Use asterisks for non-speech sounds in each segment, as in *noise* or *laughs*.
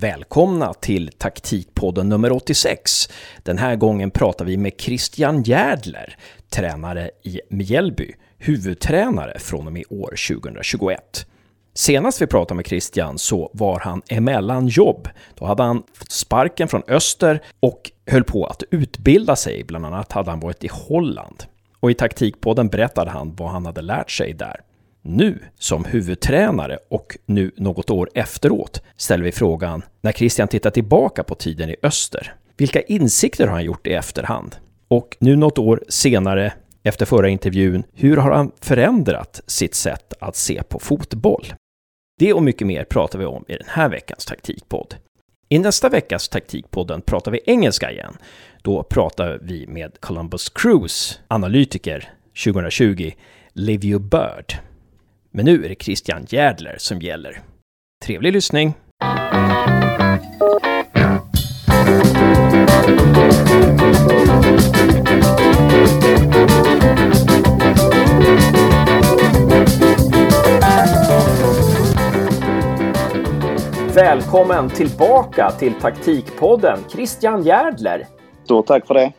Välkomna till taktikpodden nummer 86. Den här gången pratar vi med Christian Järdler, tränare i Mjällby, huvudtränare från och med år 2021. Senast vi pratade med Christian så var han emellan jobb. Då hade han fått sparken från Öster och höll på att utbilda sig. Bland annat hade han varit i Holland. Och i taktikpodden berättade han vad han hade lärt sig där. Nu, som huvudtränare och nu något år efteråt, ställer vi frågan när Christian tittar tillbaka på tiden i öster. Vilka insikter har han gjort i efterhand? Och nu något år senare, efter förra intervjun, hur har han förändrat sitt sätt att se på fotboll? Det och mycket mer pratar vi om i den här veckans taktikpodd. I nästa veckas taktikpodden pratar vi engelska igen. Då pratar vi med Columbus Crews analytiker 2020, Livio Bird. Men nu är det Christian Järdler som gäller. Trevlig lyssning! Välkommen tillbaka till Taktikpodden, Christian Järdler. Stort tack för det.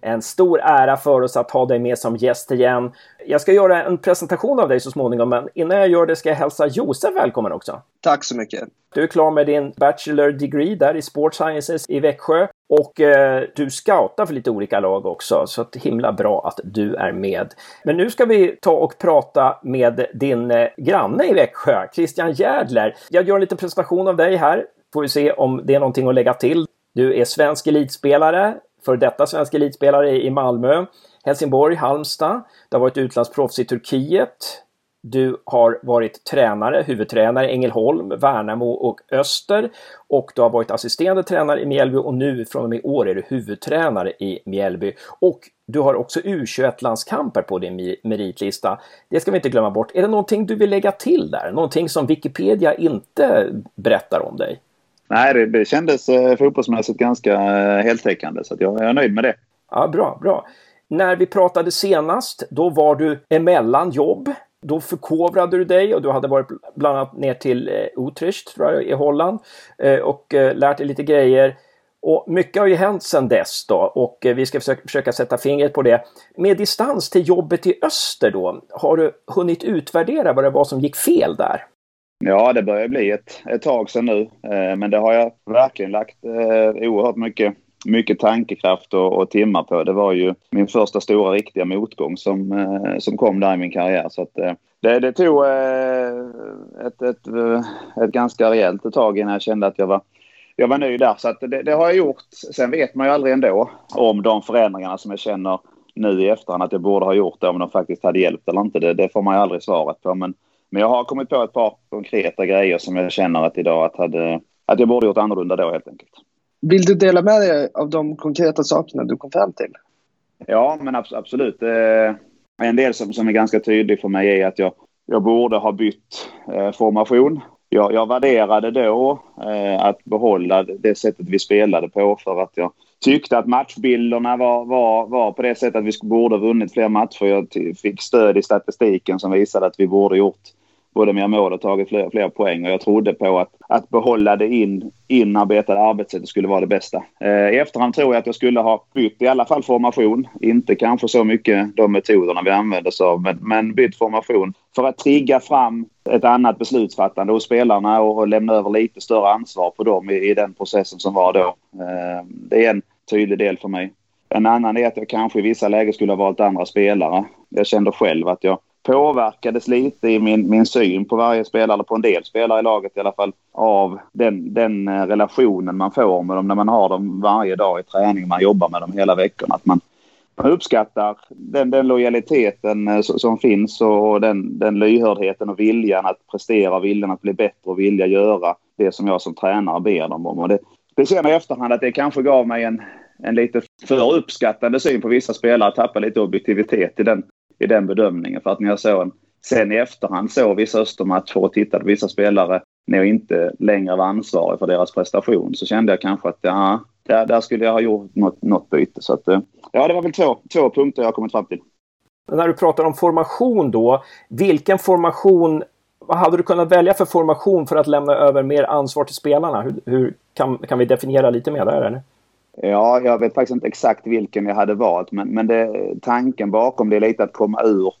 En stor ära för oss att ha dig med som gäst igen. Jag ska göra en presentation av dig så småningom, men innan jag gör det ska jag hälsa Josef välkommen också. Tack så mycket. Du är klar med din Bachelor degree där i Sports Sciences i Växjö och eh, du scoutar för lite olika lag också, så att himla bra att du är med. Men nu ska vi ta och prata med din eh, granne i Växjö, Christian Järdler. Jag gör en liten presentation av dig här, får vi se om det är någonting att lägga till. Du är svensk elitspelare, för detta svensk elitspelare i Malmö, Helsingborg, Halmstad. Du har varit utlandsproffs i Turkiet. Du har varit tränare, huvudtränare i Ängelholm, Värnamo och Öster. Och du har varit assisterande tränare i Mjällby och nu från och med år är du huvudtränare i Mjällby. Och du har också U21-landskamper på din meritlista. Det ska vi inte glömma bort. Är det någonting du vill lägga till där? Någonting som Wikipedia inte berättar om dig? Nej, det, det kändes eh, fotbollsmässigt ganska eh, heltäckande så jag, jag är nöjd med det. Ja, bra, bra. När vi pratade senast, då var du emellan jobb. Då förkovrade du dig och du hade varit bland annat ner till eh, Utrecht tror jag, i Holland eh, och eh, lärt dig lite grejer. Och mycket har ju hänt sedan dess då och eh, vi ska försöka, försöka sätta fingret på det. Med distans till jobbet i öster då, har du hunnit utvärdera vad det var som gick fel där? Ja, det börjar bli ett, ett tag sedan nu. Eh, men det har jag verkligen lagt eh, oerhört mycket, mycket tankekraft och, och timmar på. Det var ju min första stora riktiga motgång som, eh, som kom där i min karriär. Så att, eh, det, det tog eh, ett, ett, eh, ett ganska rejält tag innan jag kände att jag var jag var nöjd där. Så att det, det, har jag gjort. Sen vet man ju aldrig ändå om de förändringarna som jag känner nu i efterhand att jag borde ha gjort det om de faktiskt hade hjälpt eller inte. Det, det får man ju aldrig svaret på. Men men jag har kommit på ett par konkreta grejer som jag känner att idag att, hade, att jag borde gjort annorlunda då helt enkelt. Vill du dela med dig av de konkreta sakerna du kom fram till? Ja, men absolut. Eh, en del som, som är ganska tydlig för mig är att jag, jag borde ha bytt eh, formation. Jag, jag värderade då eh, att behålla det sättet vi spelade på för att jag tyckte att matchbilderna var, var, var på det sättet att vi borde ha vunnit fler matcher. Jag fick stöd i statistiken som visade att vi borde gjort både mer mål och tagit fler, fler poäng. Och jag trodde på att, att behålla det in, inarbetade arbetssättet skulle vara det bästa. Eh, I efterhand tror jag att jag skulle ha bytt i alla fall formation. Inte kanske så mycket de metoderna vi använde oss av, men, men bytt formation för att trigga fram ett annat beslutsfattande hos spelarna och, och lämna över lite större ansvar på dem i, i den processen som var då. Eh, det är en tydlig del för mig. En annan är att jag kanske i vissa lägen skulle ha valt andra spelare. Jag kände själv att jag påverkades lite i min, min syn på varje spelare, eller på en del spelare i laget i alla fall, av den, den eh, relationen man får med dem när man har dem varje dag i träning, man jobbar med dem hela veckan. Att man, man uppskattar den, den lojaliteten eh, som finns och den, den lyhördheten och viljan att prestera, viljan att bli bättre och vilja göra det som jag som tränare ber dem om. Och det, det ser jag i efterhand att det kanske gav mig en, en lite för uppskattande syn på vissa spelare, tappa lite objektivitet i den i den bedömningen. För att när jag såg en, sen i efterhand såg vissa Östermatcher och tittade på vissa spelare när jag inte längre var ansvarig för deras prestation så kände jag kanske att ja, där, där skulle jag ha gjort något, något byte. Så att, eh, ja, det var väl två, två punkter jag kommit fram till. När du pratar om formation då, vilken formation vad hade du kunnat välja för formation för att lämna över mer ansvar till spelarna? Hur, hur kan, kan vi definiera lite mer där? Eller? Ja, jag vet faktiskt inte exakt vilken jag hade valt, men, men det, tanken bakom det är lite att komma ur,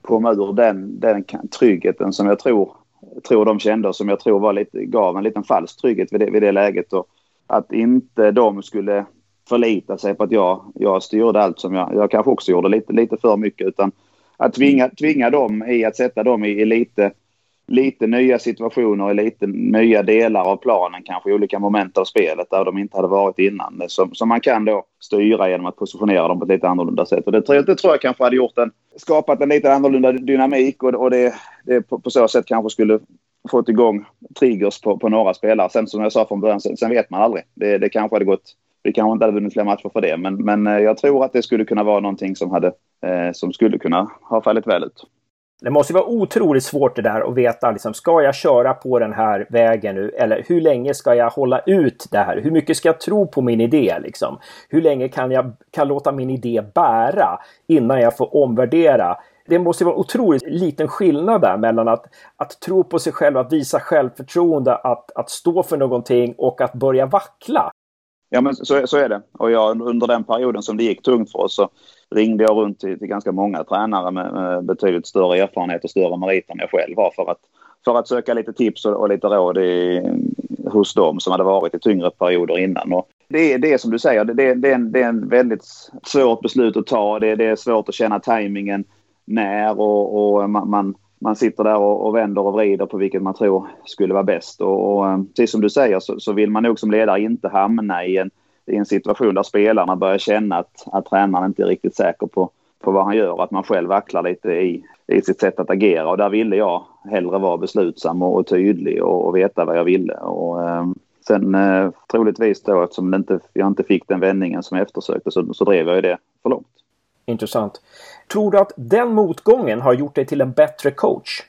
komma ur den, den tryggheten som jag tror, tror de kände och som jag tror var lite, gav en liten falsk trygghet vid det, vid det läget. Och att inte de skulle förlita sig på att jag, jag styrde allt som jag, jag kanske också gjorde lite, lite för mycket. Utan att tvinga, tvinga dem i att sätta dem i, i lite lite nya situationer i lite nya delar av planen, kanske i olika moment av spelet där de inte hade varit innan. Som, som man kan då styra genom att positionera dem på ett lite annorlunda sätt. Och det, det tror jag kanske hade gjort en, skapat en lite annorlunda dynamik och, och det, det på, på, så sätt kanske skulle fått igång triggers på, på några spelare. Sen som jag sa från början, sen, sen vet man aldrig. Det, det kanske hade gått vi kanske inte hade vunnit fler matcher för det, men, men eh, jag tror att det skulle kunna vara någonting som, hade, eh, som skulle kunna ha fallit väl ut. Det måste vara otroligt svårt det där att veta, liksom, ska jag köra på den här vägen nu? Eller hur länge ska jag hålla ut det här? Hur mycket ska jag tro på min idé? Liksom? Hur länge kan jag kan låta min idé bära innan jag får omvärdera? Det måste vara otroligt liten skillnad där mellan att, att tro på sig själv, att visa självförtroende, att, att stå för någonting och att börja vackla. Ja, men så, så är det. Och jag, under den perioden som det gick tungt för oss så ringde jag runt till, till ganska många tränare med, med, betydligt större erfarenhet och större meriter än jag själv var för att, för att söka lite tips och, och lite råd i, hos dem som hade varit i tyngre perioder innan. Och det är det som du säger, det, det, det, är en, det är en väldigt svårt beslut att ta. Det, det är svårt att känna tajmingen när och, och man, man, man, sitter där och, och, vänder och vrider på vilket man tror skulle vara bäst. Och, och eh, precis som du säger så, så vill man nog som ledare inte hamna i en i en situation där spelarna börjar känna att, att tränaren inte är riktigt säker på, på vad han gör och att man själv vacklar lite i, i sitt sätt att agera. Och där ville jag hellre vara beslutsam och, och tydlig och, och, veta vad jag ville. Och, eh, sen eh, troligtvis då eftersom inte, jag inte fick den vändningen som jag eftersökte så, så drev jag det för långt. Intressant. Tror du att den motgången har gjort dig till en bättre coach?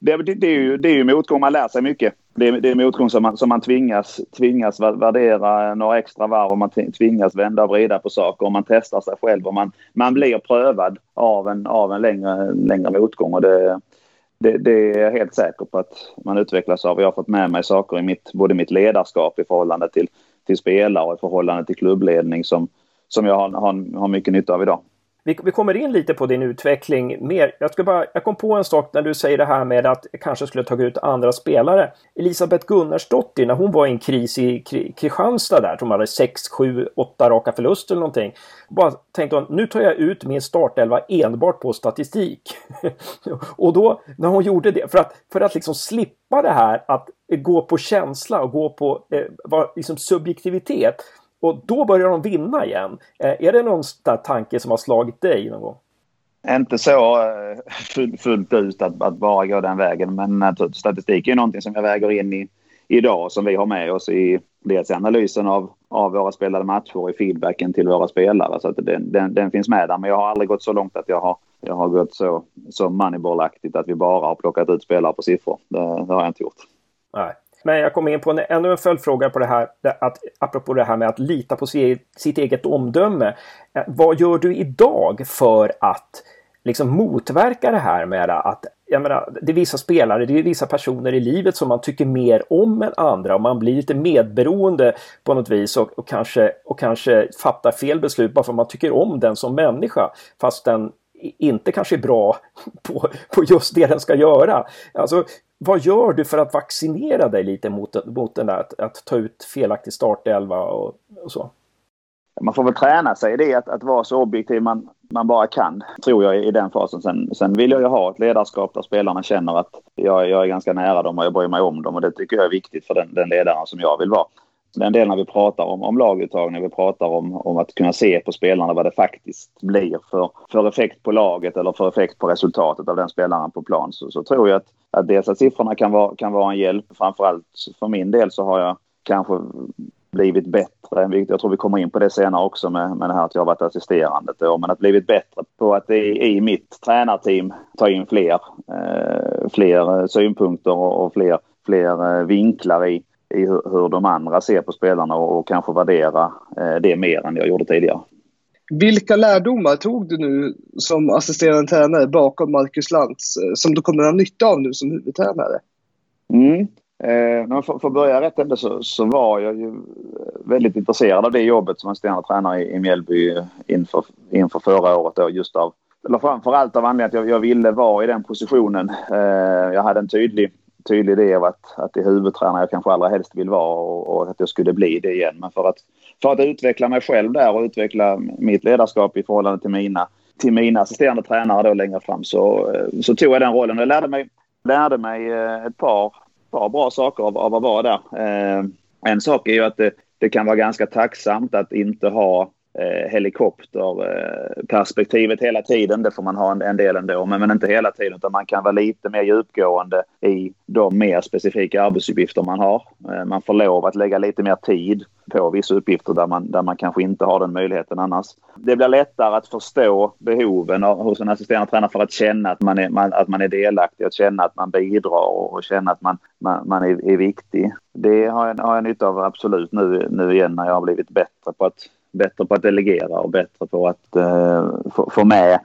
Det, det, det, är ju, det är ju motgång, man lär sig mycket. Det, det är motgång som man, som man tvingas, tvingas värdera några extra varv och man tvingas vända och vrida på saker och man testar sig själv och man, man blir prövad av en, av en längre, längre motgång. Och det, det, det, är jag helt säker på att man utvecklas av. Jag har fått med mig saker i mitt, både mitt ledarskap i förhållande till, till spelare och i förhållande till klubbledning som, som jag har, har, har mycket nytta av idag. Vi, vi, kommer in lite på din utveckling mer. Jag, ska bara, jag kom på en sak när du säger det här med att jag kanske skulle tagit ut andra spelare. Elisabeth Gunnarsdottir, när hon var i en kris i Kristianstad där, som hade 6, 7, 8 raka förluster eller någonting. Bara tänkte hon, nu tar jag ut min startelva enbart på statistik. *laughs* och då, när hon gjorde det, för att, för att liksom slippa det här att gå på känsla och gå på eh, liksom subjektivitet och då börjar de vinna igen. Eh, är det någon tanke som har slagit dig någon gång? Inte så eh, fullt ut att, att, bara gå den vägen. Men statistik är någonting som jag väger in i idag som vi har med oss i dels analysen av, av våra spelade matcher och i feedbacken till våra spelare. Så att den, den, den, finns med där. Men jag har aldrig gått så långt att jag har, jag har gått så, så moneyball-aktigt att vi bara har plockat ut spelare på siffror. Det, det har jag inte gjort. Nej. Men jag kommer in på en, ännu en följdfråga på det här, att, apropå det här med att lita på sitt eget omdöme. Eh, vad gör du idag för att liksom motverka det här med att jag menar, det är vissa spelare, det är vissa personer i livet som man tycker mer om än andra och man blir lite medberoende på något vis och, och, kanske, och kanske fattar fel beslut bara för att man tycker om den som människa fast den inte kanske är bra *laughs* på, på just det den ska göra. Alltså, vad gör du för att vaccinera dig lite mot, mot den där att, att ta ut felaktig startelva och, och så? Man får väl träna sig i det att, att vara så objektiv man, man bara kan, tror jag i den fasen. Sen, sen vill jag ju ha ett ledarskap där spelarna känner att jag, jag är ganska nära dem och jag bryr mig om dem och det tycker jag är viktigt för den, den ledaren som jag vill vara den delen när vi pratar om, om laguttagning, vi pratar om, om att kunna se på spelarna vad det faktiskt blir för, för effekt på laget eller för effekt på resultatet av den spelaren på plan så, så tror jag att, att dels att siffrorna kan vara, kan vara en hjälp. Framförallt för min del så har jag kanske blivit bättre. Jag tror vi kommer in på det senare också med, med det här att jag har varit assisterande ett Men att blivit bättre på att i, i mitt tränarteam ta in fler, eh, fler eh, synpunkter och, och fler, fler eh, vinklar i, i hur, hur de andra ser på spelarna och, och kanske värdera eh, det mer än jag gjorde tidigare. Vilka lärdomar tog du nu som assisterande tränare bakom Marcus Lantz eh, som du kommer att ha nytta av nu som huvudtränare? Mm. Eh, för, för att börja rätt ända så, så var jag ju väldigt intresserad av det jobbet som assisterande tränare i, i Mjällby inför, inför förra året. Då, just av, eller framförallt av anledningen att jag, jag ville vara i den positionen. Eh, jag hade en tydlig, tydlig idé av att, att det är huvudtränare jag kanske allra helst vill vara och, och, att jag skulle bli det igen. Men för att, för att utveckla mig själv där och utveckla mitt ledarskap i förhållande till mina, till mina assisterande tränare då längre fram så, eh, så tog jag den rollen. Jag lärde mig, lärde mig eh, ett par par bra saker av, av att vara där. Eh, en sak är ju att det, det, kan vara ganska tacksamt att inte ha eh, helikopterperspektivet eh, hela tiden. Det får man ha en, en del ändå, men, men inte hela tiden. Utan man kan vara lite mer djupgående i de mer specifika arbetsuppgifter man har. Eh, man får lov att lägga lite mer tid på vissa uppgifter där man, där man kanske inte har den möjligheten annars. Det blir lättare att förstå behoven hos en assisterande tränare för att känna att man är, man, att man är delaktig, att känna att man bidrar och känna att man, man, man är, är, viktig. Det har jag, har jag nytta av absolut nu, nu igen när jag har blivit bättre på att, bättre på att delegera och bättre på att uh, få, få med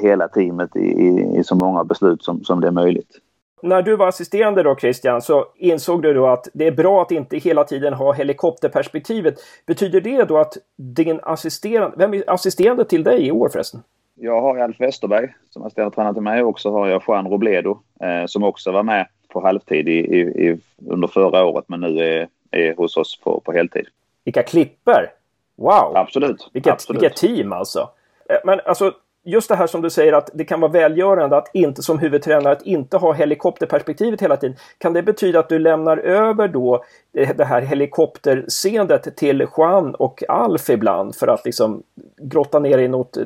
hela teamet i, i, i så många beslut som, som det är möjligt när du var assisterande då Christian så insåg du då att det är bra att inte hela tiden ha helikopterperspektivet. Betyder det då att din assisterande, vem är assisterande till dig i år förresten? Jag har Alf Westerberg som assisterande till mig och så har jag Juan Robledo eh, som också var med på halvtid i, i, i, under förra året men nu är, är hos oss på, på heltid. Vilka klipper! Wow! Absolut. Vilket, Absolut. vilket team alltså! Eh, men alltså just det här som du säger att det kan vara välgörande att inte som huvudtränare att inte ha helikopterperspektivet hela tiden. Kan det betyda att du lämnar över då det här helikopterseendet till Juan och Alf ibland för att liksom grotta ner i något,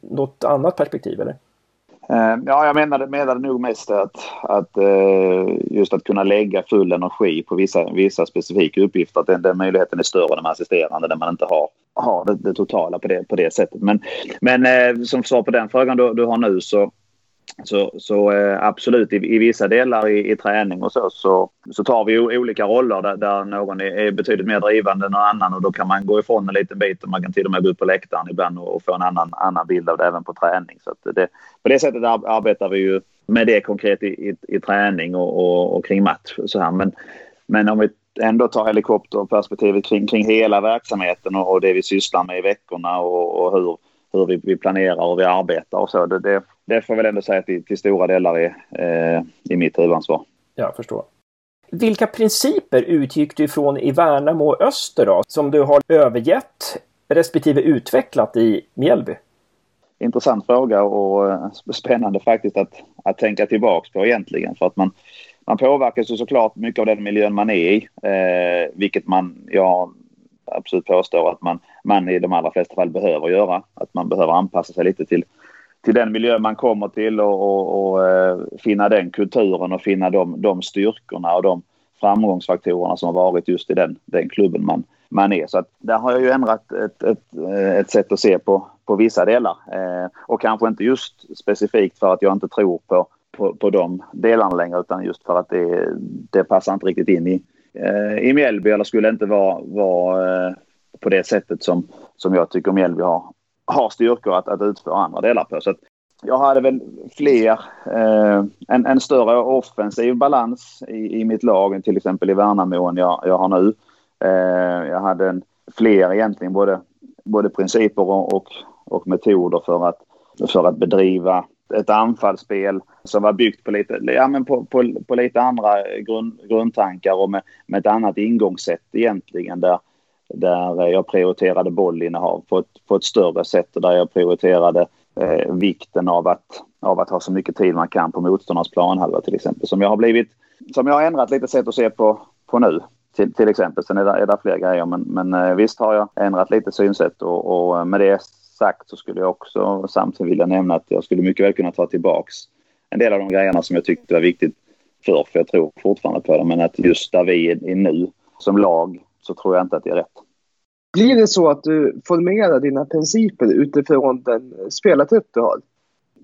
något annat perspektiv eller? Eh, ja, jag menade, menade nog mest att, att eh, just att kunna lägga full energi på vissa, vissa specifika uppgifter. Att den, den möjligheten är större när man är assisterande där man inte har, har det, det totala på det, på det sättet. Men, men eh, som svar på den frågan du, du har nu så så, så eh, absolut, i, i, vissa delar i, i, träning och så, så, så tar vi olika roller där, där någon är, är, betydligt mer drivande än någon annan och då kan man gå ifrån en liten bit och man kan till och med gå upp på läktaren ibland och, och få en annan, annan bild av det även på träning. Så det, på det sättet arbetar vi ju med det konkret i, i träning och, och, och, kring match. och Så här. Men, men om vi ändå tar helikopterperspektivet kring, kring hela verksamheten och, och det vi sysslar med i veckorna och, och hur hur vi, vi, planerar och vi arbetar och så. Det, det, det får väl ändå säga att till, till stora delar är eh, i mitt huvudansvar. Jag förstår. Vilka principer utgick du ifrån i Värnamo Öster då, som du har övergett respektive utvecklat i Mjällby? Intressant fråga och eh, spännande faktiskt att, att tänka tillbaks på egentligen. För att man, man påverkas ju såklart mycket av den miljön man är i. Eh, vilket man, jag absolut påstår att man, man i de allra flesta fall behöver göra. Att man behöver anpassa sig lite till, till den miljö man kommer till och, och, och eh, finna den kulturen och finna de, de styrkorna och de framgångsfaktorerna som har varit just i den, den klubben man, man är. Så att där har jag ju ändrat ett, ett, eh, ett sätt att se på, på vissa delar. Eh, och kanske inte just specifikt för att jag inte tror på, på, på de delarna längre utan just för att det, det passar inte riktigt in i, eh, i Mjällby eller skulle inte vara, vara eh, på det sättet som, som jag tycker Mjällby har, har styrkor att, att utföra andra delar på. Så jag hade väl fler, eh, en, en större offensiv balans i, i mitt lag än till exempel i Värnamo än jag, jag har nu. Eh, jag hade en, fler egentligen både, både principer och, och, och metoder för att, för att bedriva ett anfallsspel som var byggt på lite, ja, men på, på, på lite andra grund, grundtankar och med, med ett annat ingångssätt egentligen. Där, där eh, jag prioriterade bollinnehav på ett, på ett större sätt och där jag prioriterade eh, vikten av att, av att ha så mycket tid man kan på motståndarnas planhalva till exempel. Som jag har blivit, som jag har ändrat lite sätt att se på, på nu. Till, till exempel. Sen är det, är det fler grejer men, men eh, visst har jag ändrat lite synsätt och, och eh, med det sagt så skulle jag också samtidigt vilja nämna att jag skulle mycket väl kunna ta tillbaks en del av de grejerna som jag tyckte var viktigt förr, för jag tror fortfarande på det. Men att just där vi är nu som lag så tror jag inte att det är rätt. Blir det så att du formerar dina principer utifrån den spelartrupp du har?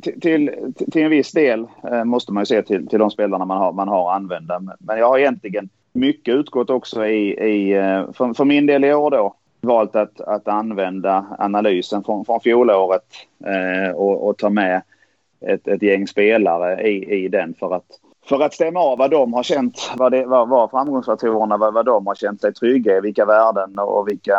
Till, till, till, en viss del eh, måste man ju se till, till de spelarna man har, man har använda. Men jag har egentligen mycket utgått också i, i eh, för, för min del i år då, valt att, att använda analysen från, från fjolåret eh, och, och ta med ett, ett gäng spelare i, i den för att för att stämma av vad de har känt, vad, det, vad, vad framgångsfaktorerna, vad, vad de har känt sig trygga i, vilka värden och vilka,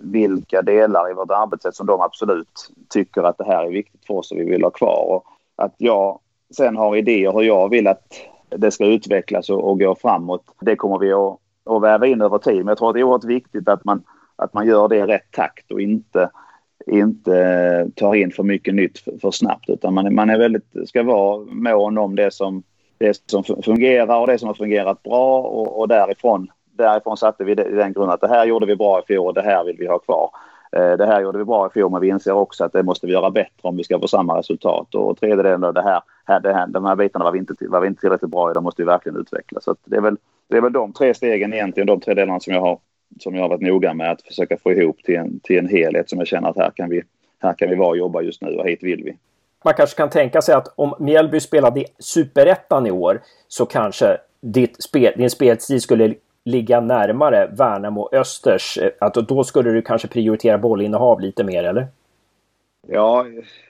vilka delar i vårt arbetssätt som de absolut tycker att det här är viktigt för oss och vi vill ha kvar. Och att jag sen har idéer hur jag vill att det ska utvecklas och, och gå framåt, det kommer vi att, att väva in över tid. Men jag tror att det är oerhört viktigt att man, att man gör det i rätt takt och inte inte tar in för mycket nytt för, för snabbt utan man, man är väldigt, ska vara mån om det som det som fungerar och det som har fungerat bra och, och därifrån, därifrån satte vi den grunden att det här gjorde vi bra i fjol och det här vill vi ha kvar. Eh, det här gjorde vi bra i fjol men vi inser också att det måste vi göra bättre om vi ska få samma resultat. Och tredjedelen av det här, här, det här de här bitarna var vi, inte, var vi inte tillräckligt bra i, de måste vi verkligen utveckla. Så det, är väl, det är väl de tre stegen egentligen, de tre delarna som jag har, som jag har varit noga med att försöka få ihop till en, till en helhet som jag känner att här kan vi, här kan vi vara och jobba just nu och hit vill vi man kanske kan tänka sig att om Mjällby spelade i superettan i år så kanske ditt spel, din spelstil skulle ligga närmare Värnamo Östers. Eh, att då skulle du kanske prioritera bollinnehav lite mer, eller? Ja,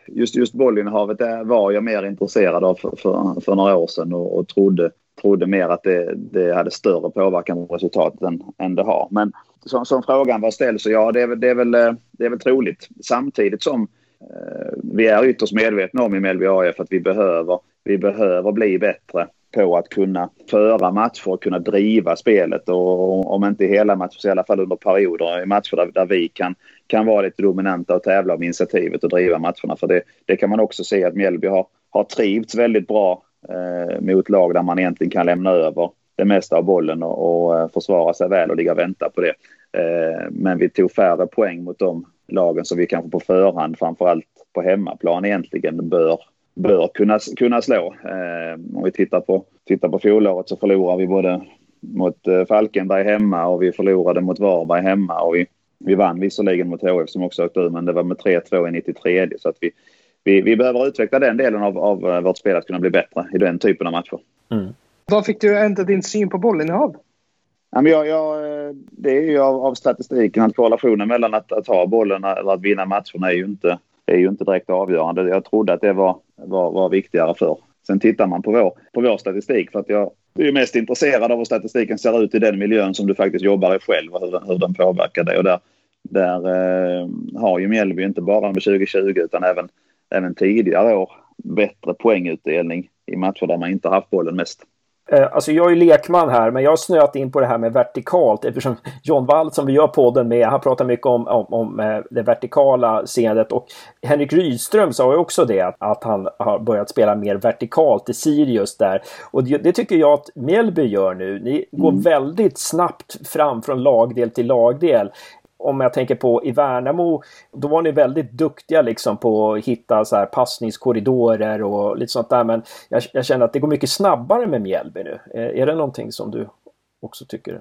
just, just bollinnehavet var jag mer intresserad av för, för, för några år sedan och, och trodde, trodde mer att det, det hade större påverkan på resultatet än, än det har. Men som, som frågan var ställd så ja, det är, det, är väl, eh, det är väl troligt. Samtidigt som Eh, Eh, vi är ytterst medvetna om i Mjällby AF att vi behöver, vi behöver bli bättre på att kunna föra matcher och kunna driva spelet och om inte hela matcher så i alla fall under perioder i matcher där, där vi kan, kan vara lite dominanta och tävla om initiativet och driva matcherna. För det, det kan man också se att Mjällby har, har trivts väldigt bra eh, mot lag där man egentligen kan lämna över det mesta av bollen och, och eh, försvara sig väl och ligga och vänta på det. Eh, men vi tog färre poäng mot dem lagen som vi kanske på förhand, framförallt på hemmaplan egentligen, bör, bör kunna, kunna slå. Eh, om vi tittar på, tittar på fjolåret så förlorar vi både mot eh, Falkenberg hemma och vi förlorade mot Varberg hemma och vi, vi vann visserligen mot HF som också åkte ur men det var med 3-2 i 93 så att vi, vi, vi behöver utveckla den delen av, av eh, vårt spel att kunna bli bättre i den typen av matcher. Mm. Vad fick du ändra din syn på bollinnehav? Jag, jag, det är ju av, av statistiken att korrelationen mellan att, att ha bollen eller att vinna matcherna är ju inte, är ju inte direkt avgörande. Jag trodde att det var, var, var viktigare för. Sen tittar man på vår, på vår statistik för att jag är ju mest intresserad av hur statistiken ser ut i den miljön som du faktiskt jobbar i själv och hur, den, hur den påverkar dig. Och där, där eh, har ju Mjällby inte bara under 2020 utan även, även tidigare år bättre poängutdelning i matcher där man inte haft bollen mest. Eh, alltså jag är ju lekman här, men jag har snöat in på det här med vertikalt eftersom *laughs* John Wall som vi gör podden med, han pratar mycket om, om, om eh, det vertikala seendet och Henrik Rydström sa ju också det, att, att han har börjat spela mer vertikalt i Sirius där. Och det, det tycker jag att Mjällby gör nu. Ni går mm. väldigt snabbt fram från lagdel till lagdel om jag tänker på i Värnamo, då var ni väldigt duktiga liksom på att hitta så här passningskorridorer och lite sånt där. Men jag, jag känner att det går mycket snabbare med Mjällby nu. Är, är det någonting som du också tycker?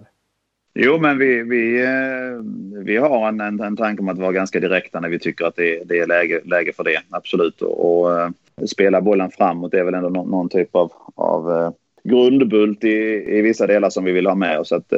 Jo, men vi, vi, eh, vi har en, en, en tanke om att vara ganska direkta när vi tycker att det, det är läge, läge för det. Absolut. Och, och eh, spela bollen framåt är väl ändå någon, någon typ av, av eh, grundbult i, i vissa delar som vi vill ha med oss. Att,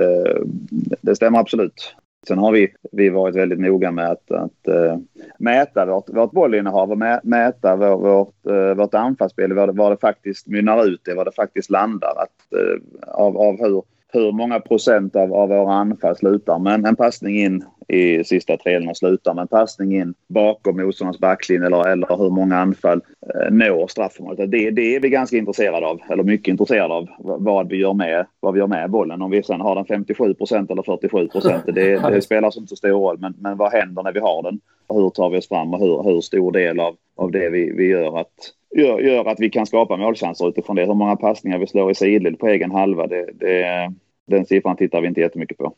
det stämmer absolut. Sen har vi, vi varit väldigt noga med att, att uh, mäta vårt, vårt bollinnehav och mä, mäta vår, vårt, uh, vårt anfallsspel, vad det, vad det faktiskt mynnar ut i, vad det faktiskt landar. Att, uh, av, av hur, hur många procent av, av våra anfall slutar med en passning in i sista tredjedelen och slutar med en passning in bakom motståndarens backlinje eller, eller hur många anfall eh, når straffområdet. Det, det är vi ganska intresserade av, eller mycket intresserade av, vad vi gör med, vad vi gör med bollen. Om vi sen har den 57 procent eller 47 procent, *laughs* det, det spelar inte så stor roll. Men, men vad händer när vi har den? Hur tar vi oss fram och hur, hur stor del av, av det vi, vi gör att gör, gör att vi kan skapa målchanser utifrån det. Hur många passningar vi slår i sidled på egen halva, det, det, den siffran tittar vi inte jättemycket på.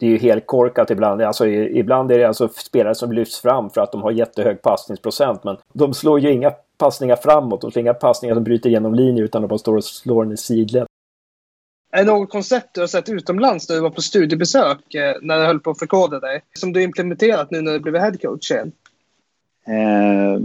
Det är ju helt korkat ibland. Alltså, ibland är det alltså spelare som lyfts fram för att de har jättehög passningsprocent. Men de slår ju inga passningar framåt. De slår inga passningar som bryter genom linjen utan de bara står och slår den i sidled. Är det något koncept du har sett utomlands när du var på studiebesök eh, när du höll på att förkoda dig? Som du implementerat nu när du blivit headcoach igen? Eh,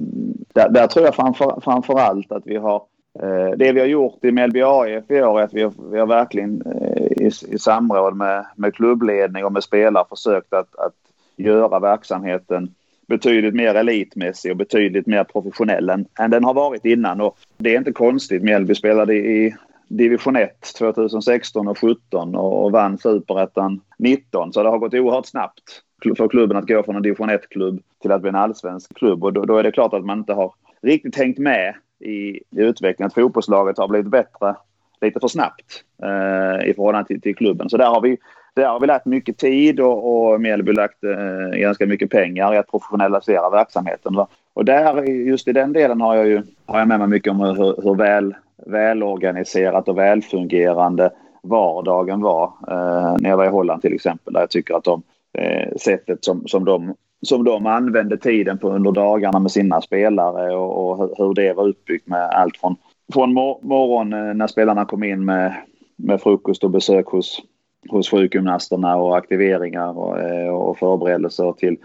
där, där, tror jag framför, framför allt att vi har Eh, Eh, det vi har gjort i Mjällby AIF i år är att vi har, vi har verkligen eh, i, i samråd med, med klubbledning och med spelare försökt att, att göra verksamheten betydligt mer elitmässig och betydligt mer professionell än, än den har varit innan. Och det är inte konstigt. Mjällby spelade i division 1 2016 och 17 och vann superettan 19. Så det har gått oerhört snabbt för klubben att gå från en division 1-klubb till att bli en allsvensk klubb. Och då, då, är det klart att man inte har riktigt hängt med i, i utvecklingen. Att fotbollslaget har blivit bättre lite för snabbt eh, i förhållande till, till, klubben. Så där har vi, där har vi lagt mycket tid och, och Mjällby lagt eh, ganska mycket pengar i att professionalisera verksamheten. Va? Och där, just i den delen har jag ju har jag med mig mycket om hur, hur väl, välorganiserat och välfungerande vardagen var eh, när jag var i Holland till exempel. Där jag tycker att de eh, sättet som, som, de, som de använde tiden på under dagarna med sina spelare och, och hur det var uppbyggt med allt från, från mor morgon eh, när spelarna kom in med, med frukost och besök hos, hos sjukgymnasterna och aktiveringar och, eh, och förberedelser till,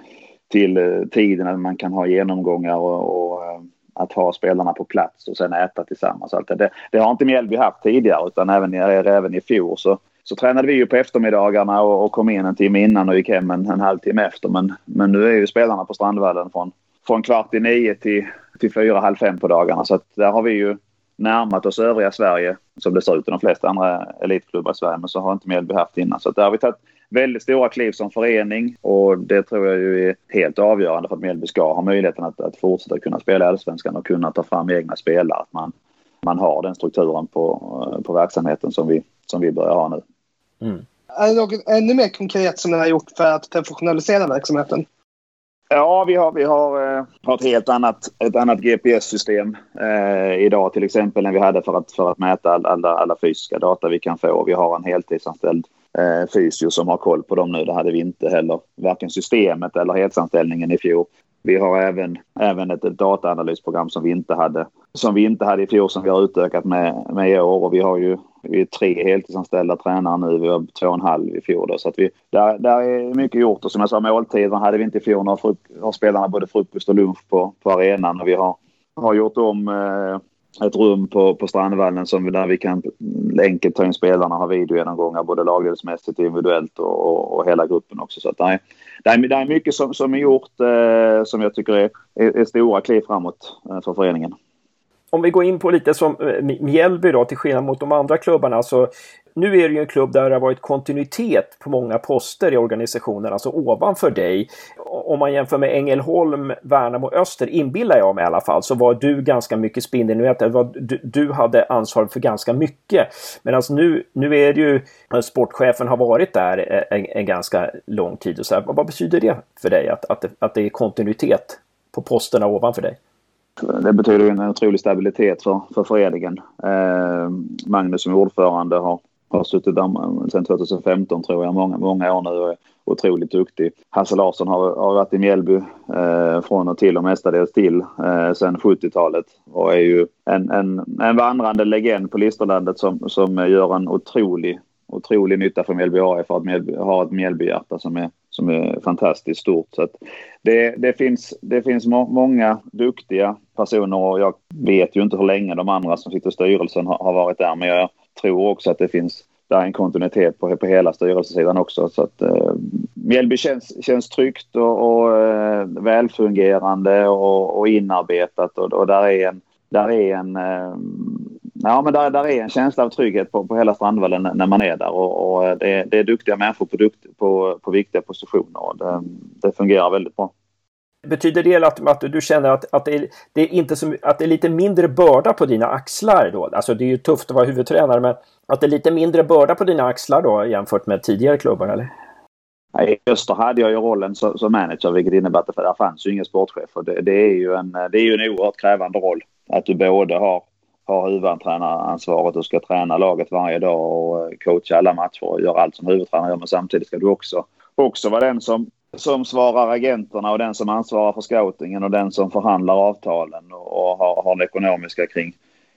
till eh, tiden när man kan ha genomgångar och, och att ha spelarna på plats och sen äta tillsammans. Allt det, det har inte Mjällby haft tidigare utan även, även i fjol så, så tränade vi ju på eftermiddagarna och, och kom in en timme innan och gick hem en, en halvtimme efter. Men, men nu är ju spelarna på Strandvallen från, från kvart i nio till, till fyra, halv fem på dagarna. Så att där har vi ju närmat oss övriga Sverige som det ser ut i de flesta andra elitklubbar i Sverige. Men så har inte Mjällby haft innan. Så där har vi tagit väldigt stora kliv som förening och det tror jag ju är helt avgörande för att Mjällby ska ha möjligheten att, att fortsätta kunna spela i Allsvenskan och kunna ta fram egna spelare. Att man, man har den strukturen på, på verksamheten som vi, som vi börjar ha nu. Mm. Är det något ännu mer konkret som ni har gjort för att professionalisera verksamheten? Ja, vi har, vi har, eh, har ett helt annat, ett annat GPS-system eh, idag till exempel än vi hade för att, för att mäta all, alla, alla fysiska data vi kan få. Vi har en heltidsanställd eh, fysio som har koll på dem nu. Det hade vi inte heller, varken systemet eller heltidsanställningen i fjol. Vi har även, även ett, dataanalysprogram som vi inte hade som vi inte hade i fjol som vi har utökat med, med i år. Och vi har ju vi är tre heltidsanställda tränare nu. Vi har två och en halv i fjol. Då, så att vi, där, där är mycket gjort. Och som jag sa, måltiderna hade vi inte i fjol. Nu har spelarna både frukost och lunch på, på arenan. Och vi har, har gjort om eh, ett rum på, på Strandvallen som, där vi kan enkelt ta in spelarna och ha videogenomgångar både lagdelsmässigt, individuellt och, och, och, hela gruppen också. Så att det, är, det, är, det är mycket som, som är gjort eh, som jag tycker är, är, är stora kliv framåt eh, för föreningen om vi går in på lite som eh, Mjällby då, till skillnad mot de andra klubbarna. Så nu är det ju en klubb där det har varit kontinuitet på många poster i organisationen, alltså ovanför dig. Om man jämför med Ängelholm, Värnamo, Öster, inbillar jag mig i alla fall, så var du ganska mycket spindelnät. Du, du hade ansvar för ganska mycket. Men nu, nu är det ju, eh, sportchefen har varit där eh, en, en ganska lång tid. Och så här. Vad betyder det för dig att, att, att det är kontinuitet på posterna ovanför dig? det betyder en otrolig stabilitet för, för föreningen. Eh, Magnus som är ordförande har, har suttit där sedan 2015 tror jag, många, många år nu otroligt duktig. Hasse Larsson har, har varit i Mjällby eh, från och till och mestadels till eh, sedan 70-talet och är ju en, en, en vandrande legend på Listerlandet som, som gör en otrolig, otrolig nytta för Mjällby AIF för att Mjällby har ett Mjällbyhjärta som är som är fantastiskt stort. Så det, det, finns, det finns må, många duktiga personer och jag vet ju inte hur länge de andra som sitter i styrelsen har, har varit där men jag tror också att det finns där är en kontinuitet på, på hela styrelsesidan också. Så att eh, Mjällby känns, känns tryggt och, och eh, välfungerande och, och inarbetat och, och där är en, där är en eh, Ja, men där, där är en känsla av trygghet på, på hela Strandvallen när man är där och, och eh, det, det, är duktiga människor på, dukt, på, på viktiga positioner och det, det fungerar väldigt bra. Betyder det att, att du känner att, att, det är, det är inte så, att det är lite mindre börda på dina axlar då? Alltså det är ju tufft att vara huvudtränare men att det är lite mindre börda på dina axlar då jämfört med tidigare klubbar eller? I Öster hade jag ju rollen som, som manager vilket innebär att det där fanns ju ingen sportchef. Och det, det, är ju en, det är ju en oerhört krävande roll. Att du både har har huvudtränaransvaret och ska träna laget varje dag och eh, coacha alla matcher och göra allt som huvudtränare gör. Men samtidigt ska du också, också vara den som, som svarar agenterna och den som ansvarar för scoutingen och den som förhandlar avtalen och, har, har det ekonomiska kring,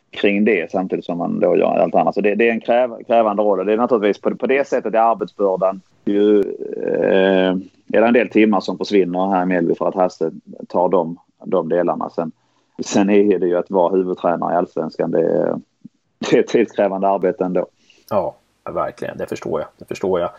kring det samtidigt som man då gör allt annat. Så det, det är en kräv, krävande roll. och Det är naturligtvis på, på det sättet är arbetsbördan ju, eh, är det en del timmar som försvinner här i Mjällby för att Hasse tar de, de delarna. Sen, Sen är det ju att vara huvudtränare i allsvenskan. Det är, det är ett tidskrävande arbete ändå. Ja, verkligen. Det förstår jag. Det förstår jag.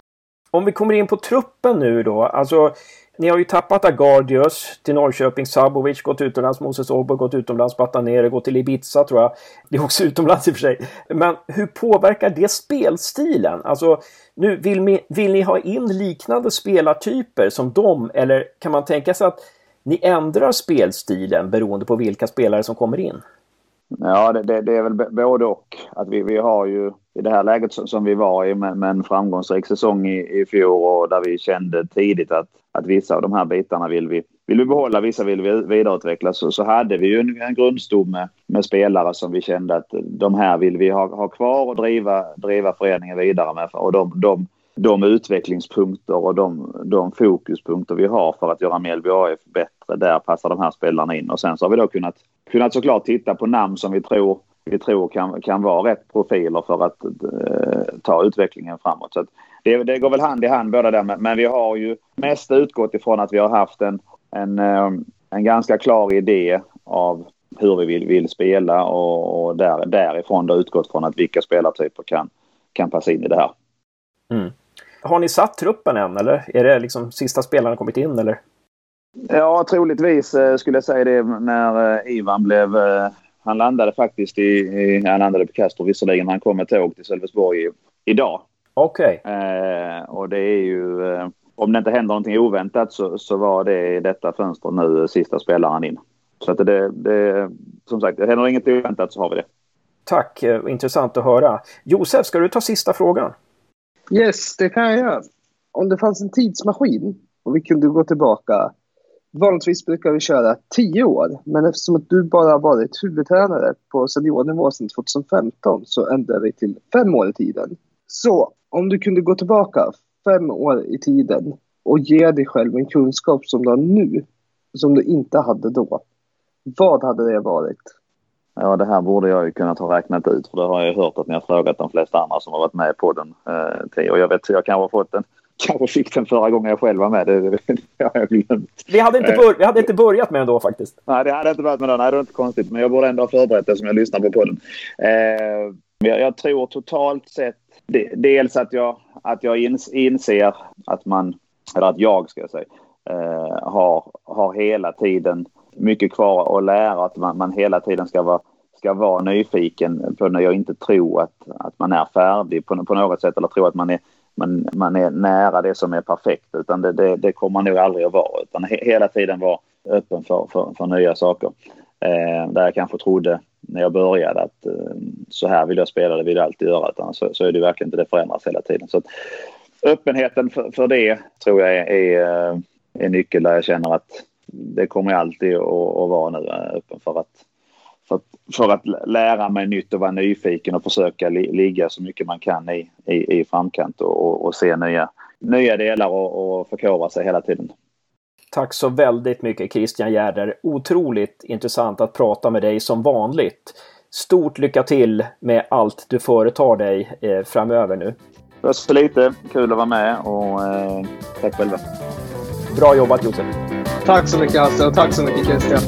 Om vi kommer in på truppen nu då. Alltså, Ni har ju tappat Agardius till Norrköping, Sabovic gått utomlands, Moses Obo gått utomlands, Batanere gått till Ibiza tror jag. Det är också utomlands i och för sig. Men hur påverkar det spelstilen? Alltså, nu vill, ni, vill ni ha in liknande spelartyper som dem eller kan man tänka sig att ni ändrar spelstilen beroende på vilka spelare som kommer in? Ja, det, det, det, är väl både och. Att vi, vi har ju i det här läget som, som vi var i med, med, en framgångsrik säsong i, i fjol och där vi kände tidigt att, att vissa av de här bitarna vill vi, vill vi behålla, vissa vill vi vidareutveckla. Så, så hade vi ju en, en grundstomme med, med spelare som vi kände att de här vill vi ha, ha kvar och driva, driva föreningen vidare med. Och de, de, de utvecklingspunkter och de, de fokuspunkter vi har för att göra Mjällby AF bättre, där passar de här spelarna in. Och sen så har vi då kunnat, kunnat såklart titta på namn som vi tror, vi tror kan, kan vara rätt profiler för att eh, ta utvecklingen framåt. Så det, det, går väl hand i hand båda där, men vi har ju mest utgått ifrån att vi har haft en, en, eh, en ganska klar idé av hur vi vill, vill spela och, och där, därifrån då utgått från att vilka spelartyper kan, kan passa in i det här. Mm. Har ni satt truppen än eller är det liksom sista spelarna kommit in eller? Ja, troligtvis eh, skulle jag säga det när eh, Ivan blev... Eh, han landade faktiskt i... Han landade på Kastrup visserligen. Han kom med tåg till Sölvesborg idag. Okej. Okay. Eh, och det är ju... Om det inte händer någonting oväntat så, så var det i detta fönster nu sista spelaren in. Så att det, det... Som sagt, det händer inget oväntat så har vi det. Tack, intressant att höra. Josef, ska du ta sista frågan? Yes, det kan jag göra. Om det fanns en tidsmaskin och vi kunde gå tillbaka. Vanligtvis brukar vi köra tio år, men eftersom att du bara har varit huvudtränare på seniornivå sedan 2015 så ändrar vi till fem år i tiden. Så om du kunde gå tillbaka fem år i tiden och ge dig själv en kunskap som du har nu, som du inte hade då. Vad hade det varit? Ja, det här borde jag ju kunnat ha räknat ut för det har jag hört att ni har frågat de flesta andra som har varit med på den. Eh, och jag vet, jag kanske har fått den kanske fick den förra gången jag själv var med. Det, det, det har jag glömt. Vi hade, inte bör, vi hade inte börjat med den då faktiskt. Nej, det hade inte börjat med den. Nej, det var inte konstigt. Men jag borde ändå ha förberett det som jag lyssnar på podden. Eh, jag, jag, tror totalt sett de, dels att jag, att jag ins, inser att man, eller att jag ska jag säga, eh, har, har hela tiden mycket kvar att lära. Att man, man hela tiden ska vara, ska vara nyfiken på när jag inte tror att, att man är färdig på, på något sätt eller tror att man är, man, man är nära det som är perfekt. Utan det, det, det kommer man nog aldrig att vara. Utan he, hela tiden vara öppen för, för, för nya saker. Eh, där jag kanske trodde när jag började att eh, så här vill jag spela, det vill jag alltid göra. Utan så, så är det verkligen inte, det förändras hela tiden. Så att, öppenheten för, för det tror jag är, är, eh, är nyckeln där jag känner att det kommer jag alltid att, att vara nu eh, öppen för att, för att, för att lära mig nytt och vara nyfiken och försöka li, ligga så mycket man kan i, i, i framkant och, och, och se nya, nya delar och, och förkovra sig hela tiden. Tack så väldigt mycket Christian Gärder. Otroligt intressant att prata med dig som vanligt. Stort lycka till med allt du företar dig eh, framöver nu. Var så lite. Kul att vara med och eh, tack själva. Bra jobbat Josef. Tack så mycket Hasse och tack så mycket Christian.